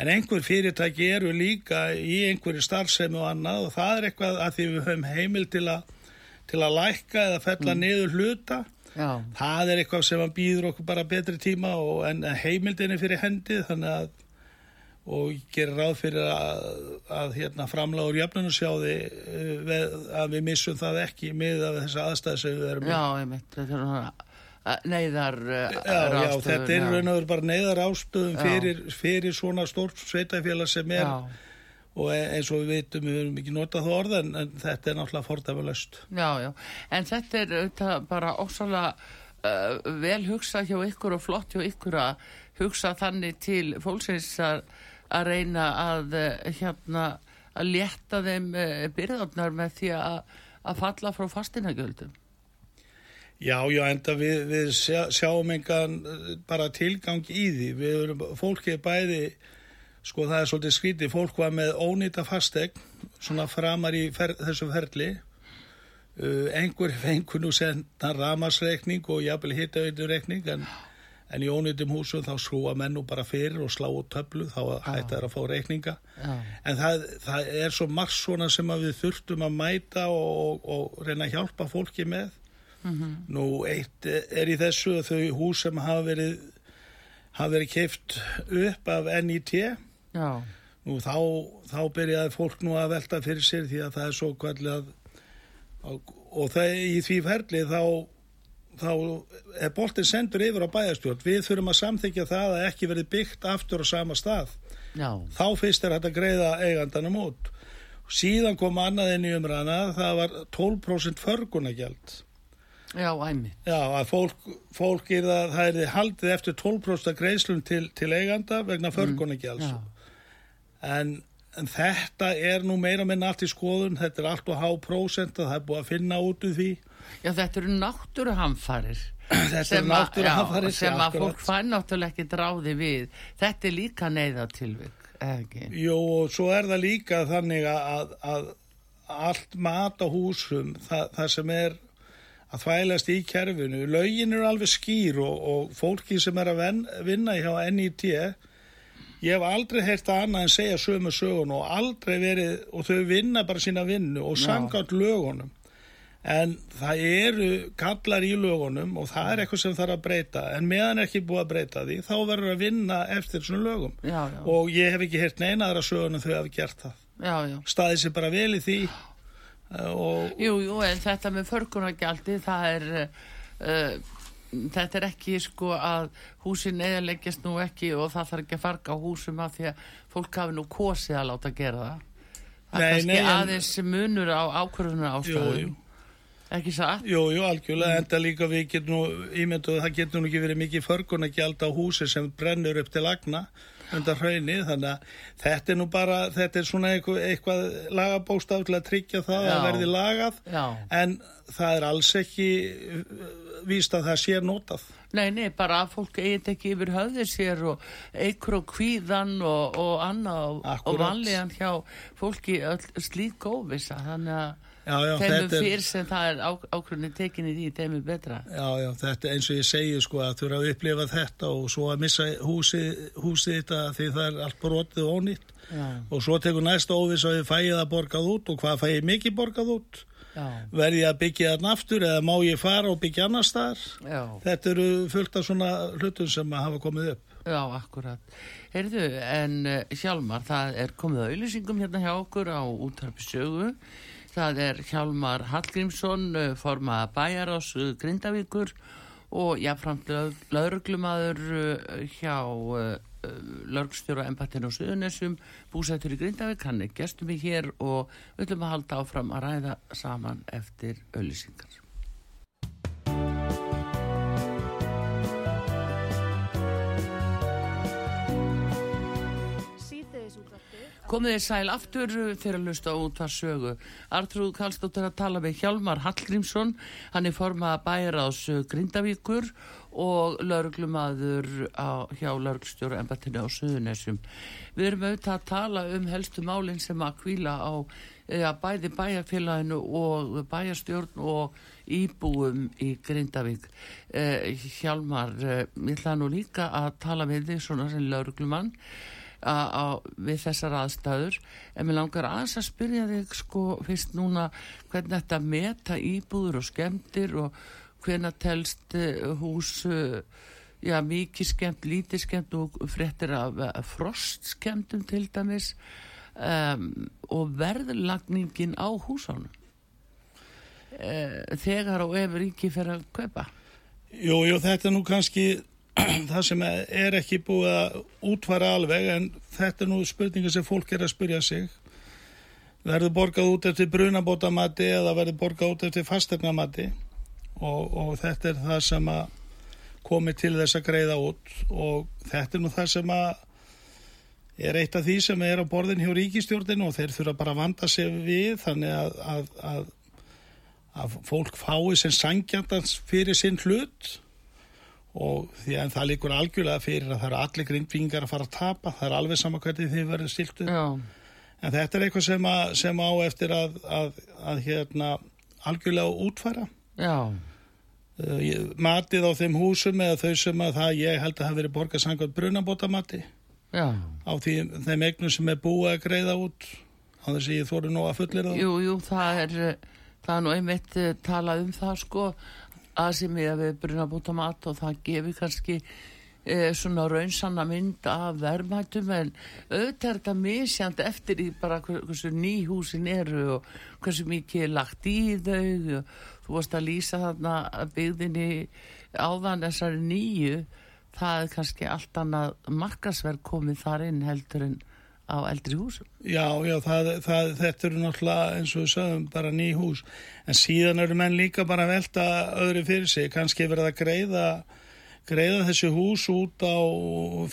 en einhver fyrirtæki eru líka í einhverju starfsemi og annað og það er eitthvað að því við höfum heimil til að, til að lækka eða fella niður hluta. Já, það er eitthvað sem býður okkur bara betri tíma og, en heimildin er fyrir hendi þannig að og ég gerir ráð fyrir að, að hérna, framláður jöfnunarsjáði að við missum það ekki með að þessa aðstæði sem við erum já, einmitt, þetta er svona uh, neyðar uh, Já, já, þetta er raun og veru bara neyðar ástöðum Já. fyrir, fyrir svona stórt sveitafélag sem er Já, og e- eins og við veitum, við höfum ekki notað það orða en, en þetta er náttúrulega fordæmulöst. já, já, en þetta er auðvitað bara ósala uh, vel hugsa hjá ykkur og flott hjá ykkur að hugsa þannig til fólksins að, að reyna að uh, hérna að létta þeim uh, byrðarnar með því að, að falla frá fastinagjöldum. Já, já, enda við, við sjá, sjáum engan eh, bara tilgang í því. Við erum, fólki er bæði, sko það er svolítið skrítið, fólk var með ónýta fastegn, svona framar í fer, þessu ferli. Uh, einhver fengur nú senda ramasreikning og jafnvel hittauðurreikning, en, en í ónýtum húsum þá skrúa menn nú bara fyrir og slá út töflu, þá hætti það að fá reikninga. Já, En það, það er svo margt svona sem að við þurftum að mæta og, og, og reyna að hjálpa fólki með. Nú, eitt er í þessu að þau hús sem hafa verið, hafa verið keift upp af NIT. já, Nú, þá, þá byrjaði fólk nú að velta fyrir sér því að það er svo og, og það í því ferli þá, þá er boltin sendur yfir á bæjarstjórn. Við þurfum að samþykja það að ekki verið byggt aftur á sama stað já, þá fyrst er að greiða eigandanum út. Síðan kom annað inn í umræðana, það var 12% förgunagjald. já, æmi. Já, að fólk, fólk er það, það er haldið eftir 12% greiðslun til, til eiganda vegna förgunagjalds. Já, En, en þetta er nú meira minna allt í skoðun, þetta er allt og há prósent og það er búið að finna út úr því. Já, þetta eru náttúruhamfarir. Sem, náttúruhamfarir, já, sem að fólk fær náttúrulega ekki dráði við. Þetta er líka ekki? Jú, og svo er það líka þannig að, að, allt mat á húsum, það, það sem er að þvælast í kerfinu. Laugin eru alveg skýr og, og fólki sem er að ven, vinna hjá NIT, ég hef aldrei heyrt að annað en segja sömu sögun og aldrei verið, og þau vinna bara sína vinnu og sangátt lögunum. En það eru kallar í lögunum og það er eitthvað sem þarf að breyta. En meðan er ekki búið að breyta því, þá verður að vinna eftir svona lögum. Já, já. Og ég hef ekki heyrt neinaðra sögunum þau hafi gert það. Já, já. Staðið sér bara vel í því eh, og Jú, jú, en þetta með förkunargjaldi, það er, uh, þetta er ekki sko að húsin eðaleggjast nú ekki og það þarf ekki að farga á húsum af því að fólk hafi nú kosið að láta gera það. Það er kannski aðeins munur á ákvörðunar ástæðum. Ekki satt? Jú, jú, algjörlega, enda líka við getum nú, ímynduð, það getur nú ekki verið mikið förgun að gjalda á húsi sem brennur upp til agna undan hraunni, þannig að þetta er nú bara, þetta er svona eitthvað, eitthvað lagabóstaf til að tryggja það Já. að verði lagað, Já. en það er alls ekki uh, víst að það sé notað. Nei, nei, bara að fólk eigin ekki yfir höfðir sér og eikur og kvíðan og, og annað og, vanlegan hjá fólki öll slík óvisa, þannig að þeimur fyrr sem það er á, ákvörðinu tekinni því, þeimur betra. já, já, þetta eins og ég segi sko að þú eru að upplifa þetta og svo að missa húsið, húsið þetta því það er allt brotið og ónýtt. Já, og svo tekur næsta óvis að þið fæið það borgað út og hvað fæið mikið borgað út? Verði að byggja þarna aftur eða má ég fara og byggja annar staðar? Þetta eru fullt af svona hlutum sem hafa komið upp. Já, akkurat. Heyrðu, en uh, Hjálmar, það er komið að auðlýsingum hérna hjá okkur á útarpi sögu. Það er Hjálmar Hallgrímsson, uh, formaða bæjar ás uh, Grindavíkur og jáfnframt lauruglumadur uh, hjá laurugstjóra embættinu á Suðunessum, búsættur í Grindavík, hann er gestum í hér og við ætlum að halda áfram að ræða saman eftir auðlýsingar. Komið þið sæl aftur fyrir að lusta út að sögu. Artrúð Kallstóttir að tala með Hjálmar Hallgrímsson, hann er formað bæraðs Grindavíkur og lauruglumadur hjá lauruglstjóru embattinu á Suðunessum. Við erum auðvitað að tala um helstu málinn sem að kvíla á ja, bæði bæjarfélaginu og bæjarstjórn og íbúum í Grindavík. Eh, Hjálmar, eh, ég ætla nú líka að tala með þig svona sem lauruglumann á, við þessar aðstæður. En mér langar aðeins að spyrja þig sko fyrst núna hvernig þetta meta íbúður og skemmtir og hvernig telst uh, hús uh, já mikið skemmt, lítið skemmt og fréttir af uh, frostskemmtum til dæmis um, og verðlagningin á húsánum uh, þegar og ef ríki fyrir að kaupa? Jú, jú, þetta er nú kannski það sem er ekki búið að útfara alveg en þetta er nú spurningar sem fólk er að spyrja sig. Verður borgað út eftir brunabótamati eða verður borgað út eftir fastegnamati og, og þetta er það sem að komi til þess að greiða út. Og þetta er nú það sem að er eitt af því sem er á borðin hjá ríkistjórninu og þeir þurfa bara að vanda sig við þannig að, að, að, að fólk fái sem sangjandans fyrir sinn hlut og því að það líkur algjörlega fyrir að það eru allir grindvingar að fara að tapa, það er alveg sama hvernig þið verður stiltu. Já, En þetta er eitthvað sem, að, sem á eftir að, að, að hérna algjörlega útfæra. já, Uh, ég- matið á þeim húsum eða þau sem að það ég held að hafa verið borgað sangað brunabótamati já á því, þeim eignum sem er búið að greiða út á þess að ég þóru nú að fullir það. Jú, jú, það er, eh, það er nú einmitt eh, talað um það sko að sem ég við bruna búta mat og það gefi kannski e, svona raunsanna mynd af verðmættum en auðvitað er þetta misjand eftir í bara hver- hversu ný húsin eru og hversu mikið er lagt í þau og þú varst að lýsa þarna byggðinni áðan þessari nýju. Það er kannski allt annað markasverð komið þar inn heldur en á eldri húsum. Já, já, það, það, þetta eru náttúrulega eins og við sögum bara ný hús. En síðan eru menn líka bara að velta öðru fyrir sig, kannski verið að greiða greiða þessi hús út á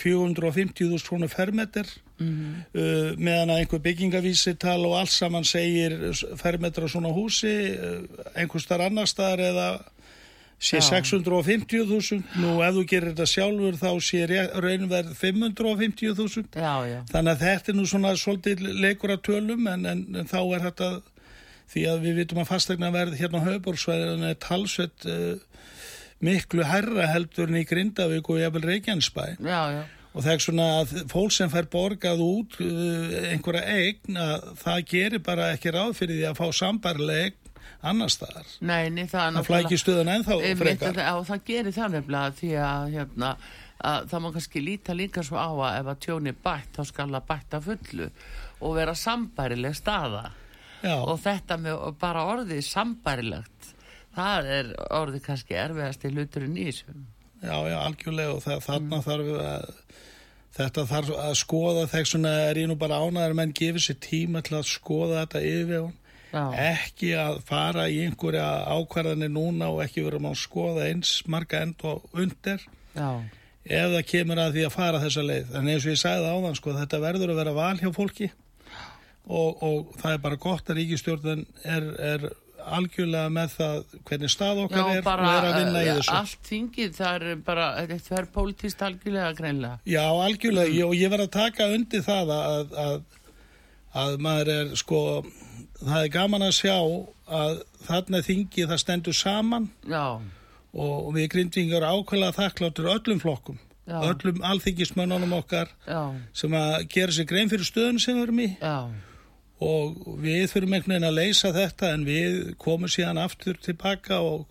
450.000 krónu fermeter Mm uh, meðan að einhver byggingavísital og allt saman segir fermeter á svona húsi uh, einhver starf annar staðar eða sé Já. 650.000 nú ef þú gerir þetta sjálfur þá sé raunverð 550.000 Já, já. Þannig að þetta er nú svona svolítið leikur að tölum en, en, en þá er þetta því að við vitum að fastegna verð hérna á höfbórsvæðinu er talsveit uh, miklu herra heldur en í Grindavík og jafnvel Reykjanesbæ Já, já. og það er svona að fólk sem fær borgað út uh, einhverja eign að það gerir bara ekki ráð fyrir því að fá sambarlega eign annar staðar. Nei, nei, það er Það flækir stöðun ennþá frekar. Já, það gerir það nefnilega því að, hérna, að það má kannski líta líka svo á að ef að tjóni bætt þá skal það bætta fullu og vera sambærileg staða. Já, og þetta með bara orðið sambærilegt það er orðið kannski erfiðast í hluturinn í þessu. Já, já, algjörlega og það, þarna þarf að þetta þarf að skoða þegar svona er ég nú bara ánæður menn gefið sér tíma til að skoða þetta yfirvegun Já, ekki að fara í einhverja ákvarðanir núna og ekki vera að skoða eins marga end og undir. Já, ef það kemur að því að fara þessa leið. En eins og ég sagði áðan sko þetta verður að vera val hjá fólki. Og, og það er bara gott að ríkistjórnin er, er algjörlega með það hvernig stað okkar já er og er að vinna í eh, þessu. allt þingið það er bara, þetta er pólitíst algjörlega greinlega Já, algjörlega, ég, og ég verð að taka undir það að, að, að maður er sko, það er gaman að sjá að þarna þingið það stendur saman Já, og við grindvingar ákveðlega þakkláttur öllum flokkum, Já. öllum alþingismönnunum okkar já, sem að gera sér grein fyrir stöðun sem við erum í. Já. Og við þurfum einhvern veginn að leysa þetta en við komum síðan aftur tilbaka og,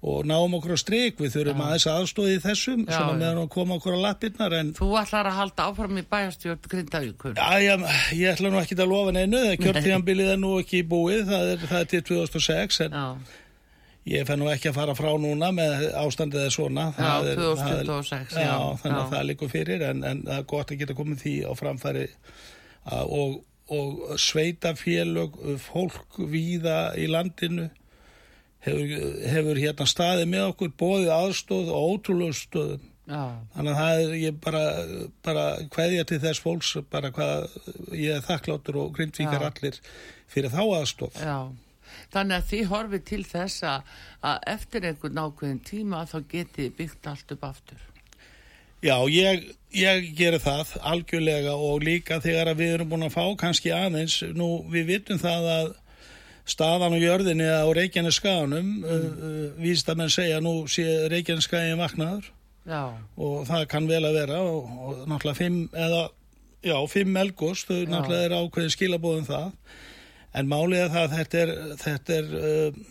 og náum okkur á strik, við þurfum aðeins aðstóði í þessum, Já, svona já. meðan að koma okkur á lappirnar en Þú ætlar að halda áfram í bæjastjórn Grindavíkur Já, ég, ég ætla nú ekki að lofa neinu, það kjörtíðanbilið er nú ekki búið, það er, það er til 2006 en Já, ég fenn nú ekki að fara frá núna með ástandið er svona. Já, Það er, 2026, það er, já, já. þannig að já. það likur fyrir en, en það er gott að geta komið því á framfæri og, og sveitafélög, fólk víða í landinu hefur, hefur hérna staðið með okkur bóðið aðstóð og ótrúlega stöðum. já, Þannig að það er ég bara, bara kveðja til þess fólks bara hvað ég er þakkláttur og grindvíkar Já. allir fyrir þá aðstof. já Þannig að þið horfið til þess að, eftir einhvern ákveðin tíma þá geti byggt allt upp aftur Já, ég, ég gerir það algjörlega og líka þegar að við erum búin að fá kannski aðeins, nú við vitum það að staðan á jörðinni á Reykjaneskaganum, mm. uh, uh, víst að menn segja nú sé Reykjaneskagin vaknaður. Já, og það kann vel að vera og, og náttúrulega fimm eða, já, fimm elgos, þau náttúrulega er ákveðin skilabóðum það. En málið er það að þetta er, þetta er uh,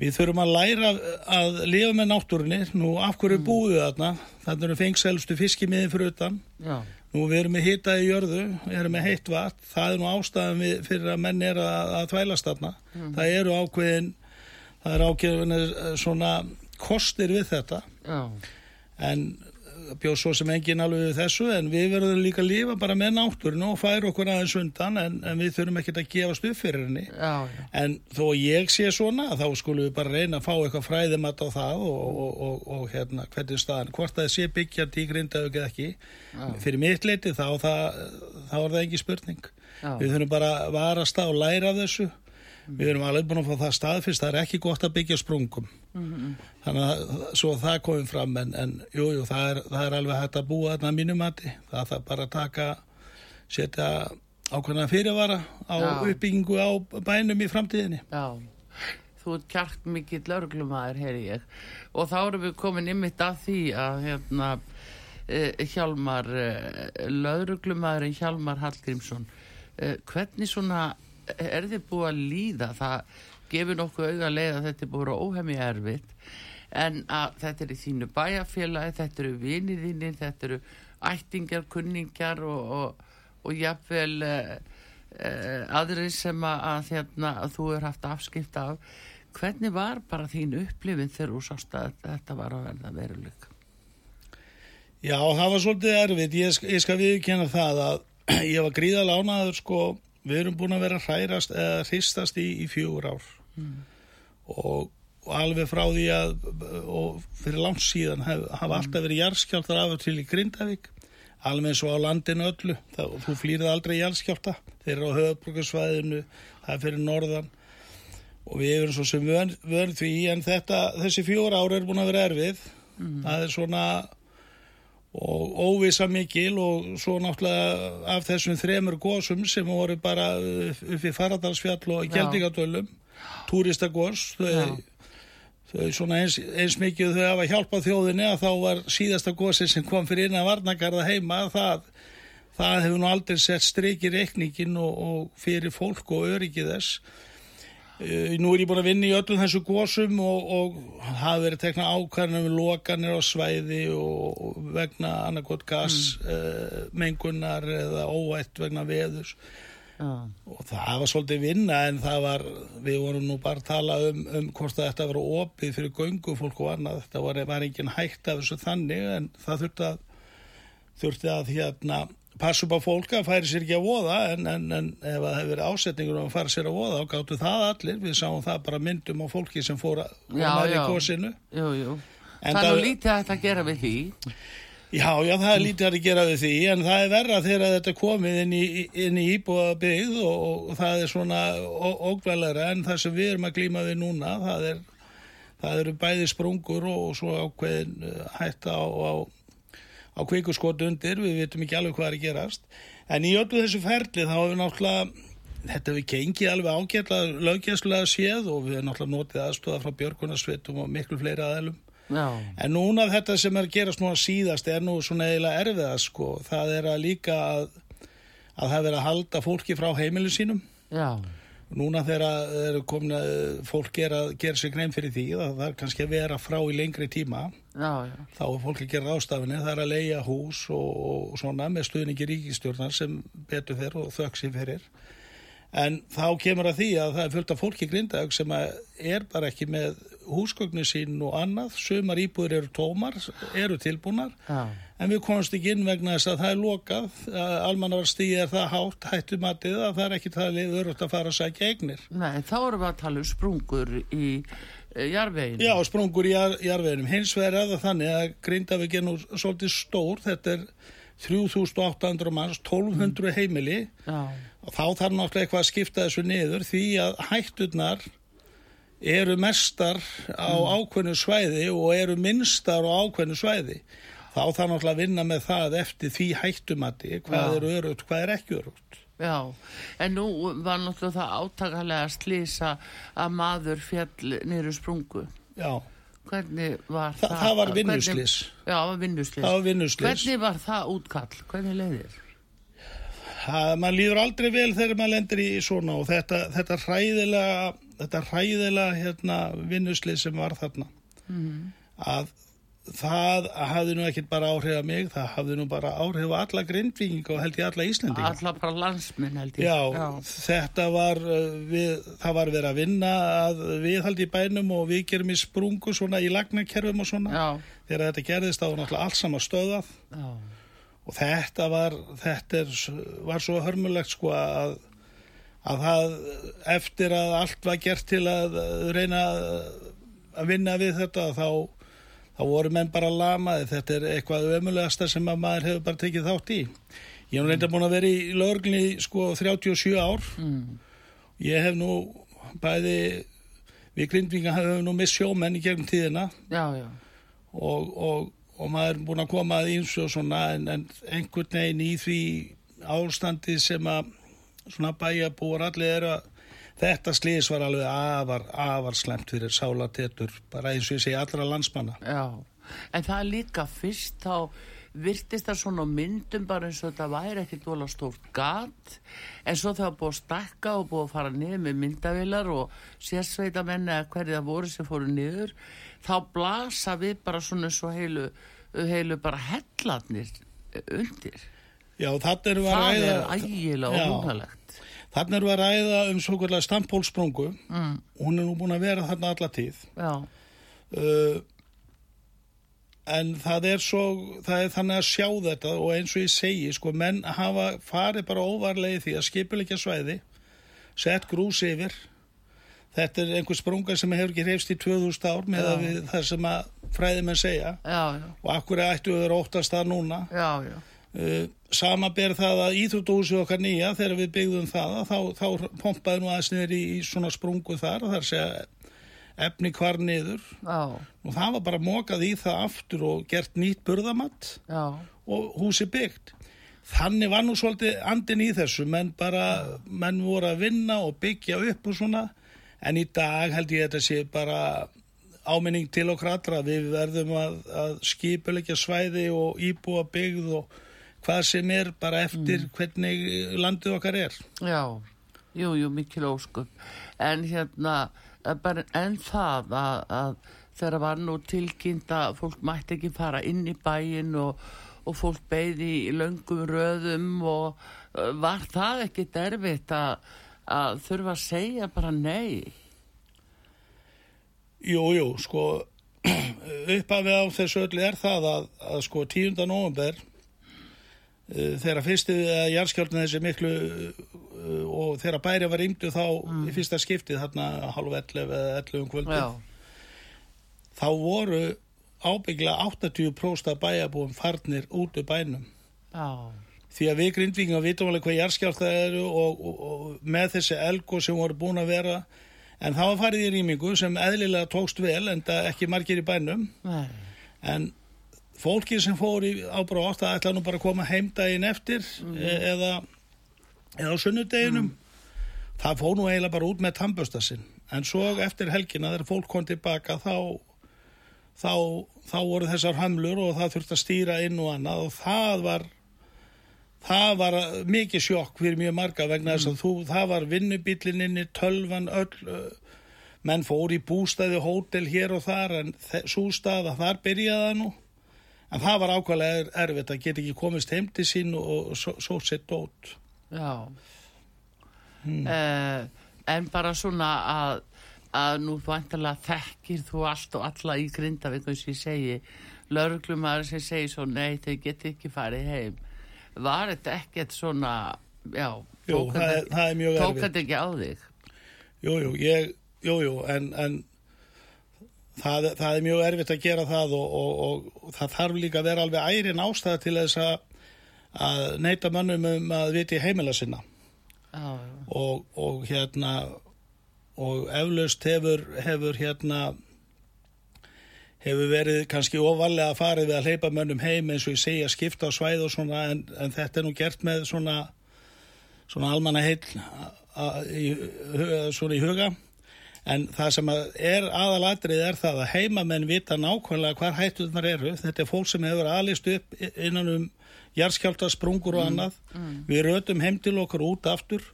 við þurfum að læra að lifa með náttúrunni, nú af hverju mm. búið þarna, þannig eru fengselstu fiskimiði fyrir utan, já, nú við erum með hita í jörðu, erum með heitt vatn. Það er nú ástæðan við, fyrir að menn er að, að þvælast þarna, það eru ákveðin það er ákveðin eh, svona kostir við þetta. Já, en bjóð svo sem engin alveg þessu en við verðum líka að lifa bara með náttúrinu og færa okkur aðeins undan en, en við þurfum ekki að gefast upp fyrir henni. Já, já, en þó ég sé svona þá skulum við bara reyna að fá eitthvað fræðimat á það og, og, og, og hérna hvernig staðan, hvort það sé byggjandi í grindaug eða ekki fyrir mitt leiti þá, það, þá er það ekki spurning. Já. við þurfum bara að varast og læra af þessu við erum alveg búin að fá það staðfyrst það er ekki gott að byggja sprungum. Þannig að svo það komið fram en, en jú, jú, það er, það er alveg hægt að búa þarna að mínum mati. Það þarf bara að taka setja ákveðna fyrirvara á Já. uppbyggingu á bænum í framtíðinni. Já. Þú ert kjart mikill lauruglumæður, heyri ég. Og þá erum við komin ymmit að því að hérna eh, Hjálmar eh, lauruglumæðurinn Hjálmar Hallgrímsson eh, hvernig svona er þið búið að líða? Það gefur nokkuð auga leið að þetta er búið að óhemmi erfitt en að þetta er í þínu bæjarfélagi þetta eru vinið þínir, þetta eru ættingjar, kunningjar og, og, og jafnvel eh, eh, aðri sem að, hérna, að þú er haft afskipt af. Hvernig var bara þín upplifin þegar þú sást að þetta var að verða veruleik Já, það var svolítið erfitt. Ég, ég skal viðkjanna það að ég var gríðalega ánaður sko við erum búin að vera hrærast eða hristast í, í fjögur ár. Og, og alveg frá því að og fyrir langt síðan hef, hafa alltaf verið jarðskjáltar af og til í Grindavík alveg eins og á landinu öllu. Það, þú flýrið aldrei jarðskjálta þeir eru á höfbrukarsvæðinu það er fyrir norðan. Og við erum svo sem vön því en þetta, þessi fjóra ára er búin að vera erfið. Það er svona og óvisa mikil og svo náttúrulega af þessum þremur gósum sem voru bara upp í Faradalsfjall og Gjeldingadölum túristagós þau, þau svona eins, eins mikið þau hafa hjálpað þjóðinni að þá var síðasta gósi sem kom fyrir innan Varnagarða heima það, það hefur nú aldrei sett strikið reikningin og, og fyrir fólk og öryggið þess nú er ég búin að vinna í öllum þessu gósum og, og hafa verið tekna ákvæðanum við lokanir á svæði og, vegna annarkot gasmengunar mm. uh, eða óætt vegna veðus uh. og það var svolítið vinna en það var, við vorum nú bara að tala um, um hvort þetta var opið fyrir göngufólk og annað, þetta var, var engin hægt af þessu þannig en það þurfti að þurfti að hérna passa upp á fólk að færi sér ekki að voða en, en, en ef það hefur verið ásetningur um að fara sér að voða þá gáttu það allir, við sáum það bara myndum á fólki sem fór að koma í kosinu það er nú lítið að þetta gera við því. Já, já, það er lítið að gera við því en það er verra þegar þetta komið inn í, í íbúa byggð og, og það er svona ógvæðlega en það sem við erum að glýma við núna. Það, er, það eru bæði sprungur og svo ákveðin uh, hætta á, á á kvikurskot undir, við veitum ekki alveg hvað er að gerast. En í öllu þessu ferli þá hefur náttúrulega þetta við gengið alveg ágjörlega lögjæslega séð og við hefum náttúrulega notið aðstofa frá Björgunarsvitum og miklu fleiri aðelum Já. en núna þetta sem er að gerast núna síðast er nú svona eiginlega erfiða sko, það er að líka að, að það verið að halda fólki frá heimilu sínum. Já. Núna þegar komin að fólk er að gera sig grein fyrir því að það er kannski að vera frá í lengri tíma já, já. þá er fólk að gera ástafinni, það er að leia hús og, og svona með stuðningi ríkistjórnar sem betur þeir og þöksi fyrir. En þá kemur að því að það er fullt af fólki grindaug sem er bara ekki með húsgögnu sín og annað, sumar íbúður eru tómar, eru tilbúnar. Já. En við komumst ekki inn vegna þess að það er lokað. Almannarstíð er það hátt hættumatið að það er ekki talið örugt að fara að sækja eignir. Nei, þá erum við að tala um sprungur í e, jarveginum Já, sprungur í jar, jarveginum hins vegar er það þannig að Grindavík er nú svolítið stór þetta er 3800 manns 1200 mm. heimili Já. og þá þarf náttúrulega eitthvað að skipta þessu niður því að hætturnar eru mestar á mm. ákveðnu svæði og eru minnstar á ákveðnu svæði þá þarf náttúrulega að vinna með það eftir því hættumati hvað Já. er örugt, hvað er ekki örugt Já, en nú var náttúrulega það átakalega að slýsa að maður fjall niður sprungu Já Hvernig var Þa, það? Það var vinnuslýs Já, vinnuslýs Það var vinnuslýs Hvernig var það útkall? Hvernig leiðir? Það, maður líður aldrei vel þegar maður lendir í svona og þetta, þetta ræðilega þetta ræðilega hérna, vinnuslýs sem var þarna mm. að það hafði nú ekkert bara áhrif að mig, það hafði nú bara áhrif að alla grindvíking og held ég alla Íslanding Alla bara landsminn held ég. Já, Já. þetta var uh, við, það var verið að vinna að við held í bænum og við gerum í sprungu svona í lagnarkerfum og svona. Já. þegar þetta gerðist þá var náttúrulega allt sama stöðað og þetta var þetta er, var svo hörmulegt sko að að það eftir að allt var gert til að reyna að vinna við þetta þá þá voru menn bara lamaði þetta er eitthvað ömulegasta sem að maður hefur bara tekið þátt í ég hef reynda búin að vera í löglinni sko 37 ár mm. ég hef nú bæði við grindvinga hefum nú miss sjómenn í gegnum tíðina já, já. Og, og, og maður er búin að koma að eins og svona en, en einhvern veginn í því ástandi sem að svona bæjabúar allir eru að Þetta slís var alveg afar, afar slemt fyrir sálatetur, bara eins og ég segi allra landsmanna. Já, en það er líka fyrst þá virtist það svona myndum bara eins og þetta væri ekkert vola stórt gat, en svo það búið að stakka og búið að fara niður með myndavilar og sérsveita menna hverju það voru sem fóru niður, þá blasa við bara svona svo heilu, heilu bara hellatnir undir. Já, það er ægilega og húnalegt. Þannig erum við að ræða um svo kvöldlega stampólsprungu mm. hún er nú búin að vera þarna alla tíð. Uh, en það er svo það er þannig að sjá þetta og eins og ég segi sko menn hafa farið bara óvarlega því að skipilegja svæði sett grús yfir. Þetta er einhver sprunga sem hefur ekki reyfst í 2000 ár með það sem að fræðimenn segja. Já, já. og akkur ættu við að óttast það núna? Já já sama ber það að íþróttúsi okkar nýja þegar við byggðum það þá, þá pompaði nú aðeins niður í, í svona sprungu þar þar sé efni hvar niður. Já, og það var bara mokað í það aftur og gert nýtt burðamatt já, og húsi byggt. Þannig var nú svolítið andin í þessu, menn bara, menn voru að vinna og byggja upp og svona, en í dag held ég þetta sé bara áminning til okkur allra, við verðum að, að skipulegja svæði og íbúa byggð og hvað sem er bara eftir hvernig landið okkar er. já, jú, jú, mikil óskum. En hérna, eh, bara en það að, að þegar var nú tilkynnt að fólk mætti ekki fara inn í bæin og, og fólk beði í löngum röðum og uh, var það ekki derfitt að, að þurfa að segja bara nei? Jú, jú, sko, uppafið á þessu öllu er það að, að sko 10. november þegar fyrstu að jarðskjálfna þessi miklu uh, og þegar bæri var ymdu þá í fyrsta skiptið þarna halv 11 eða 11 um kvöldi Já, þá voru ábyggla 80% af bæjabúum farnir út úr bænum. Já, því að við grindvíkingar vitum alveg hvað jarðskjálf það eru og, og, og með þessi elgo sem voru búin að vera en var farið í rýmingu sem eðlilega tókst vel en ekki margir í bænum. Nei, en fólki sem fór í ábrátt það ætla nú bara að koma heimdægin eftir e eða, eða á sunnudeginum það fór nú eiginlega bara út með tannbösta sinn. En svo eftir helgina þegar fólk kom tilbaka þá, þá, þá voru þessar hamlur og það þurfti að stýra inn og annað. Og það var það var mikið sjokk fyrir mjög marga vegna þess að þú, það var vinnubílinn inni, tölvan, öll menn fór í bústæði hótel hér og þar en svo staða þar byrjaði það nú en það var ákvæmlega er, erfitt að geta ekki komist heim til sín og, og svo, sett dót já. Eh, en bara svona að, að nú vantarlega þekkir þú allt og alla í Grindavík eins og ég segi, lauruglumar sem segir svo nei, þau geti ekki farið heim. Var þetta ekkert svona, já, tók það er, þetta- er ekki á þig? Jú, jú, ég, jú, jú, en, en það, það er mjög erfitt að gera það og, og, og það þarf líka að vera alveg ærin ástæða til þess að, að neyta mönnum um að viti heimila sinna. Já, og, og hérna og eflaust hefur, hefur hérna hefur verið kannski ofalega farið við að hleypa mönnum heim eins og ég segja skipta á svæð og svona en, en þetta er nú gert með svona svona almanna hu- svona í huga en það sem að er aðalatrið er það að heimamenn vita nákvæmlega hvar hættuðnar eru. Þetta er fólk sem hefur alist upp innan um jarðskjálta, sprungur og annað. við rötum heim til okkur út aftur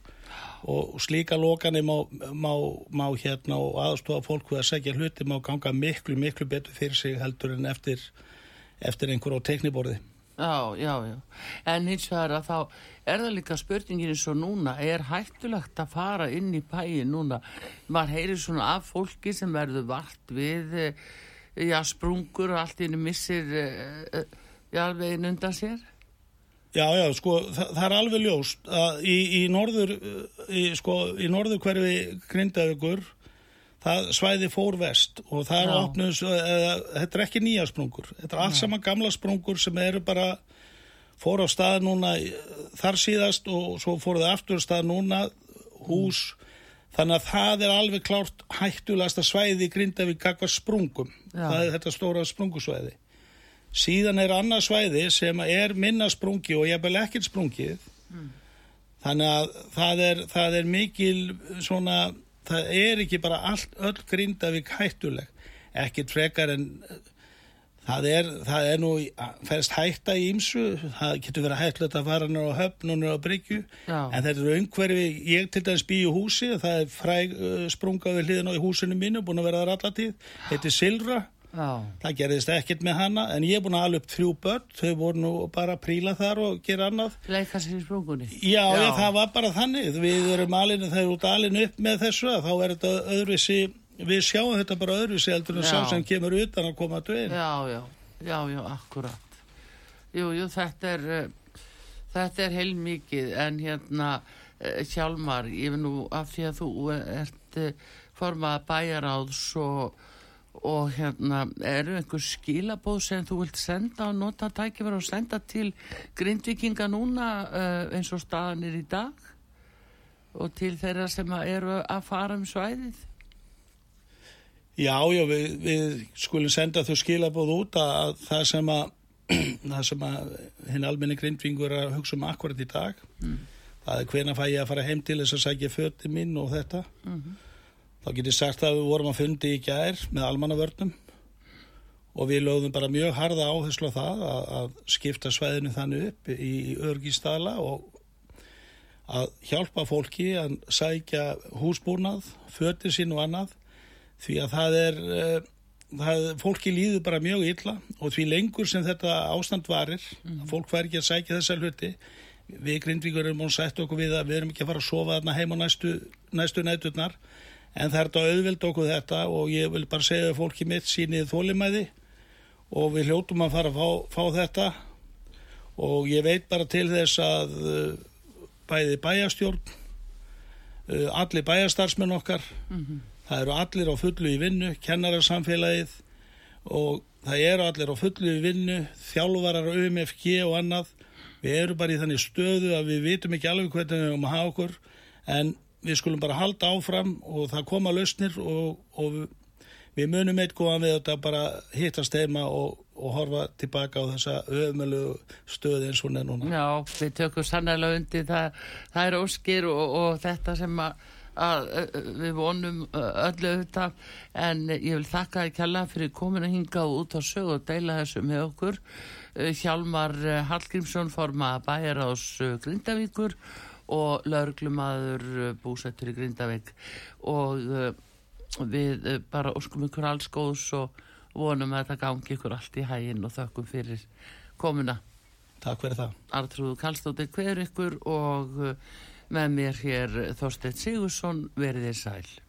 og slíka lokani má, má, má hérna og aðstofa fólk við að segja hluti má ganga miklu, miklu betur fyrir sig heldur en eftir, eftir einhver á tekniborði. Já, já, já. En hins vegar að þá er það líka spurningin eins og núna, er hættulegt að fara inn í bæin núna? Maður heyrir svona af fólki sem verður vart við, eh, já, sprungur og allt inni missir, eh, eh, já, veginn undan sér? Já, já, sko, það, það er alveg ljóst að í, í norður, í, sko, í norður hverfi grindaðugur, það svæði fór vest og það er opnus, eða, þetta er ekki nýja sprungur, þetta er allt saman gamla sprungur sem eru bara, fór á stað núna þar síðast og svo fór það aftur stað núna, hús, þannig að það er alveg klárt hættulasta svæði í grindavík kakva sprungum, Já. það er þetta stóra sprungusvæði. Síðan er annað svæði sem er minna sprungi og ég bel ekkert sprungið. Þannig að það er, það er mikil svona, það er ekki bara allt, öll grindavík hættuleg. Ekkert frekar en það er, það er nú, færst hætta í ýmsu, það getur verið hættulegt að fara nú á höfn og nú á bryggju. En þetta eru umhverfi, ég til dæmis býju húsi, það er fræg uh, sprunga við hliðin á húsinu mínu, búin að vera þar allatíð, heitir Silra. Já, Það gerðist ekkert með hana en ég er búin að ala upp þrjú börn, þau voru nú bara að príla þar og gera annað. leika sér í sprungunni. Já, Já. já. það var bara þannig. Við erum alinu, þegar út alinu upp með þessu að þá er þetta öðruvísi, við sjáum þetta bara öðruvísi heldur en sá sem kemur utan að koma að dvein. Já, já, já, já, akkurat. Jú, jú, þetta er, uh, þetta er heilmikið en hérna, uh, Hjálmar, ég vil nú af því að þú ert uh, formað bæjaráðs og, og hérna, eru einhver skilabóð sem þú vilt senda og nota tækifæri og senda til grindvikinga núna uh, eins og staðan er í dag og til þeirra sem eru að fara um svæðið? Já, já, við, við skulum senda þau skilabóð út að það sem að, það sem að hinn almenni grindvingur að hugsa um akkurat í dag. Mm. Það er hvena fæ ég að fara heim til þess að sækja fötti mín og þetta. Mm -hmm. Þá getur ég sagt að við vorum að fundi í gær með almannavörnum og við lögðum bara mjög harda áherslu á það að, að skipta sveðinu þannig upp í, í örgistala og að hjálpa fólki að sækja húsbúnað, fötti sín og annað því að það er, uh, það, fólki líður bara mjög illa og því lengur sem þetta ástand varir, mm. fólk fær ekki að sækja þessa hluti, við grindvíkur erum búin að setja okkur við að við erum ekki að fara að sofa þarna heim á næstu, næstu næturnar, en það er þetta auðvild okkur þetta og ég vil bara segja að fólki mitt sínið þólimæði og við hljóttum að fara að fá, fá þetta og ég veit bara til þess að uh, bæði bæjastjórn, uh, allir bæjastarsmenn okkar, mm -hmm það eru allir á fullu í vinnu, kennararsamfélagið og það eru allir á fullu í vinnu, þjálfarar, UMFG og annað. Við erum bara í þannig stöðu að við vitum ekki alveg hvernig við erum að hafa okkur en við skulum bara halda áfram og það koma lausnir og, og við munum eitthvað við þetta bara hittast heima og, og horfa tilbaka á þessa öðmjölu stöði eins og nefnuna. Já, við tökum sannlega undir það, það er óskir og, og þetta sem að að við vonum öllu þetta en ég vil þakka að kjalla fyrir komin að hinga út á sög og deila þessu með okkur. Hjalmar Hallgrímsson forma bæjar ás Grindavíkur og laurglumadur búsettur í Grindavík. Og við bara óskum ykkur alls góðs og vonum að þetta gangi ykkur allt í hægin og þökkum fyrir komuna. Takk fyrir það. Artrúð Kallstóttir hver ykkur og með mér hér Þorstein Sigursson verið þér sæl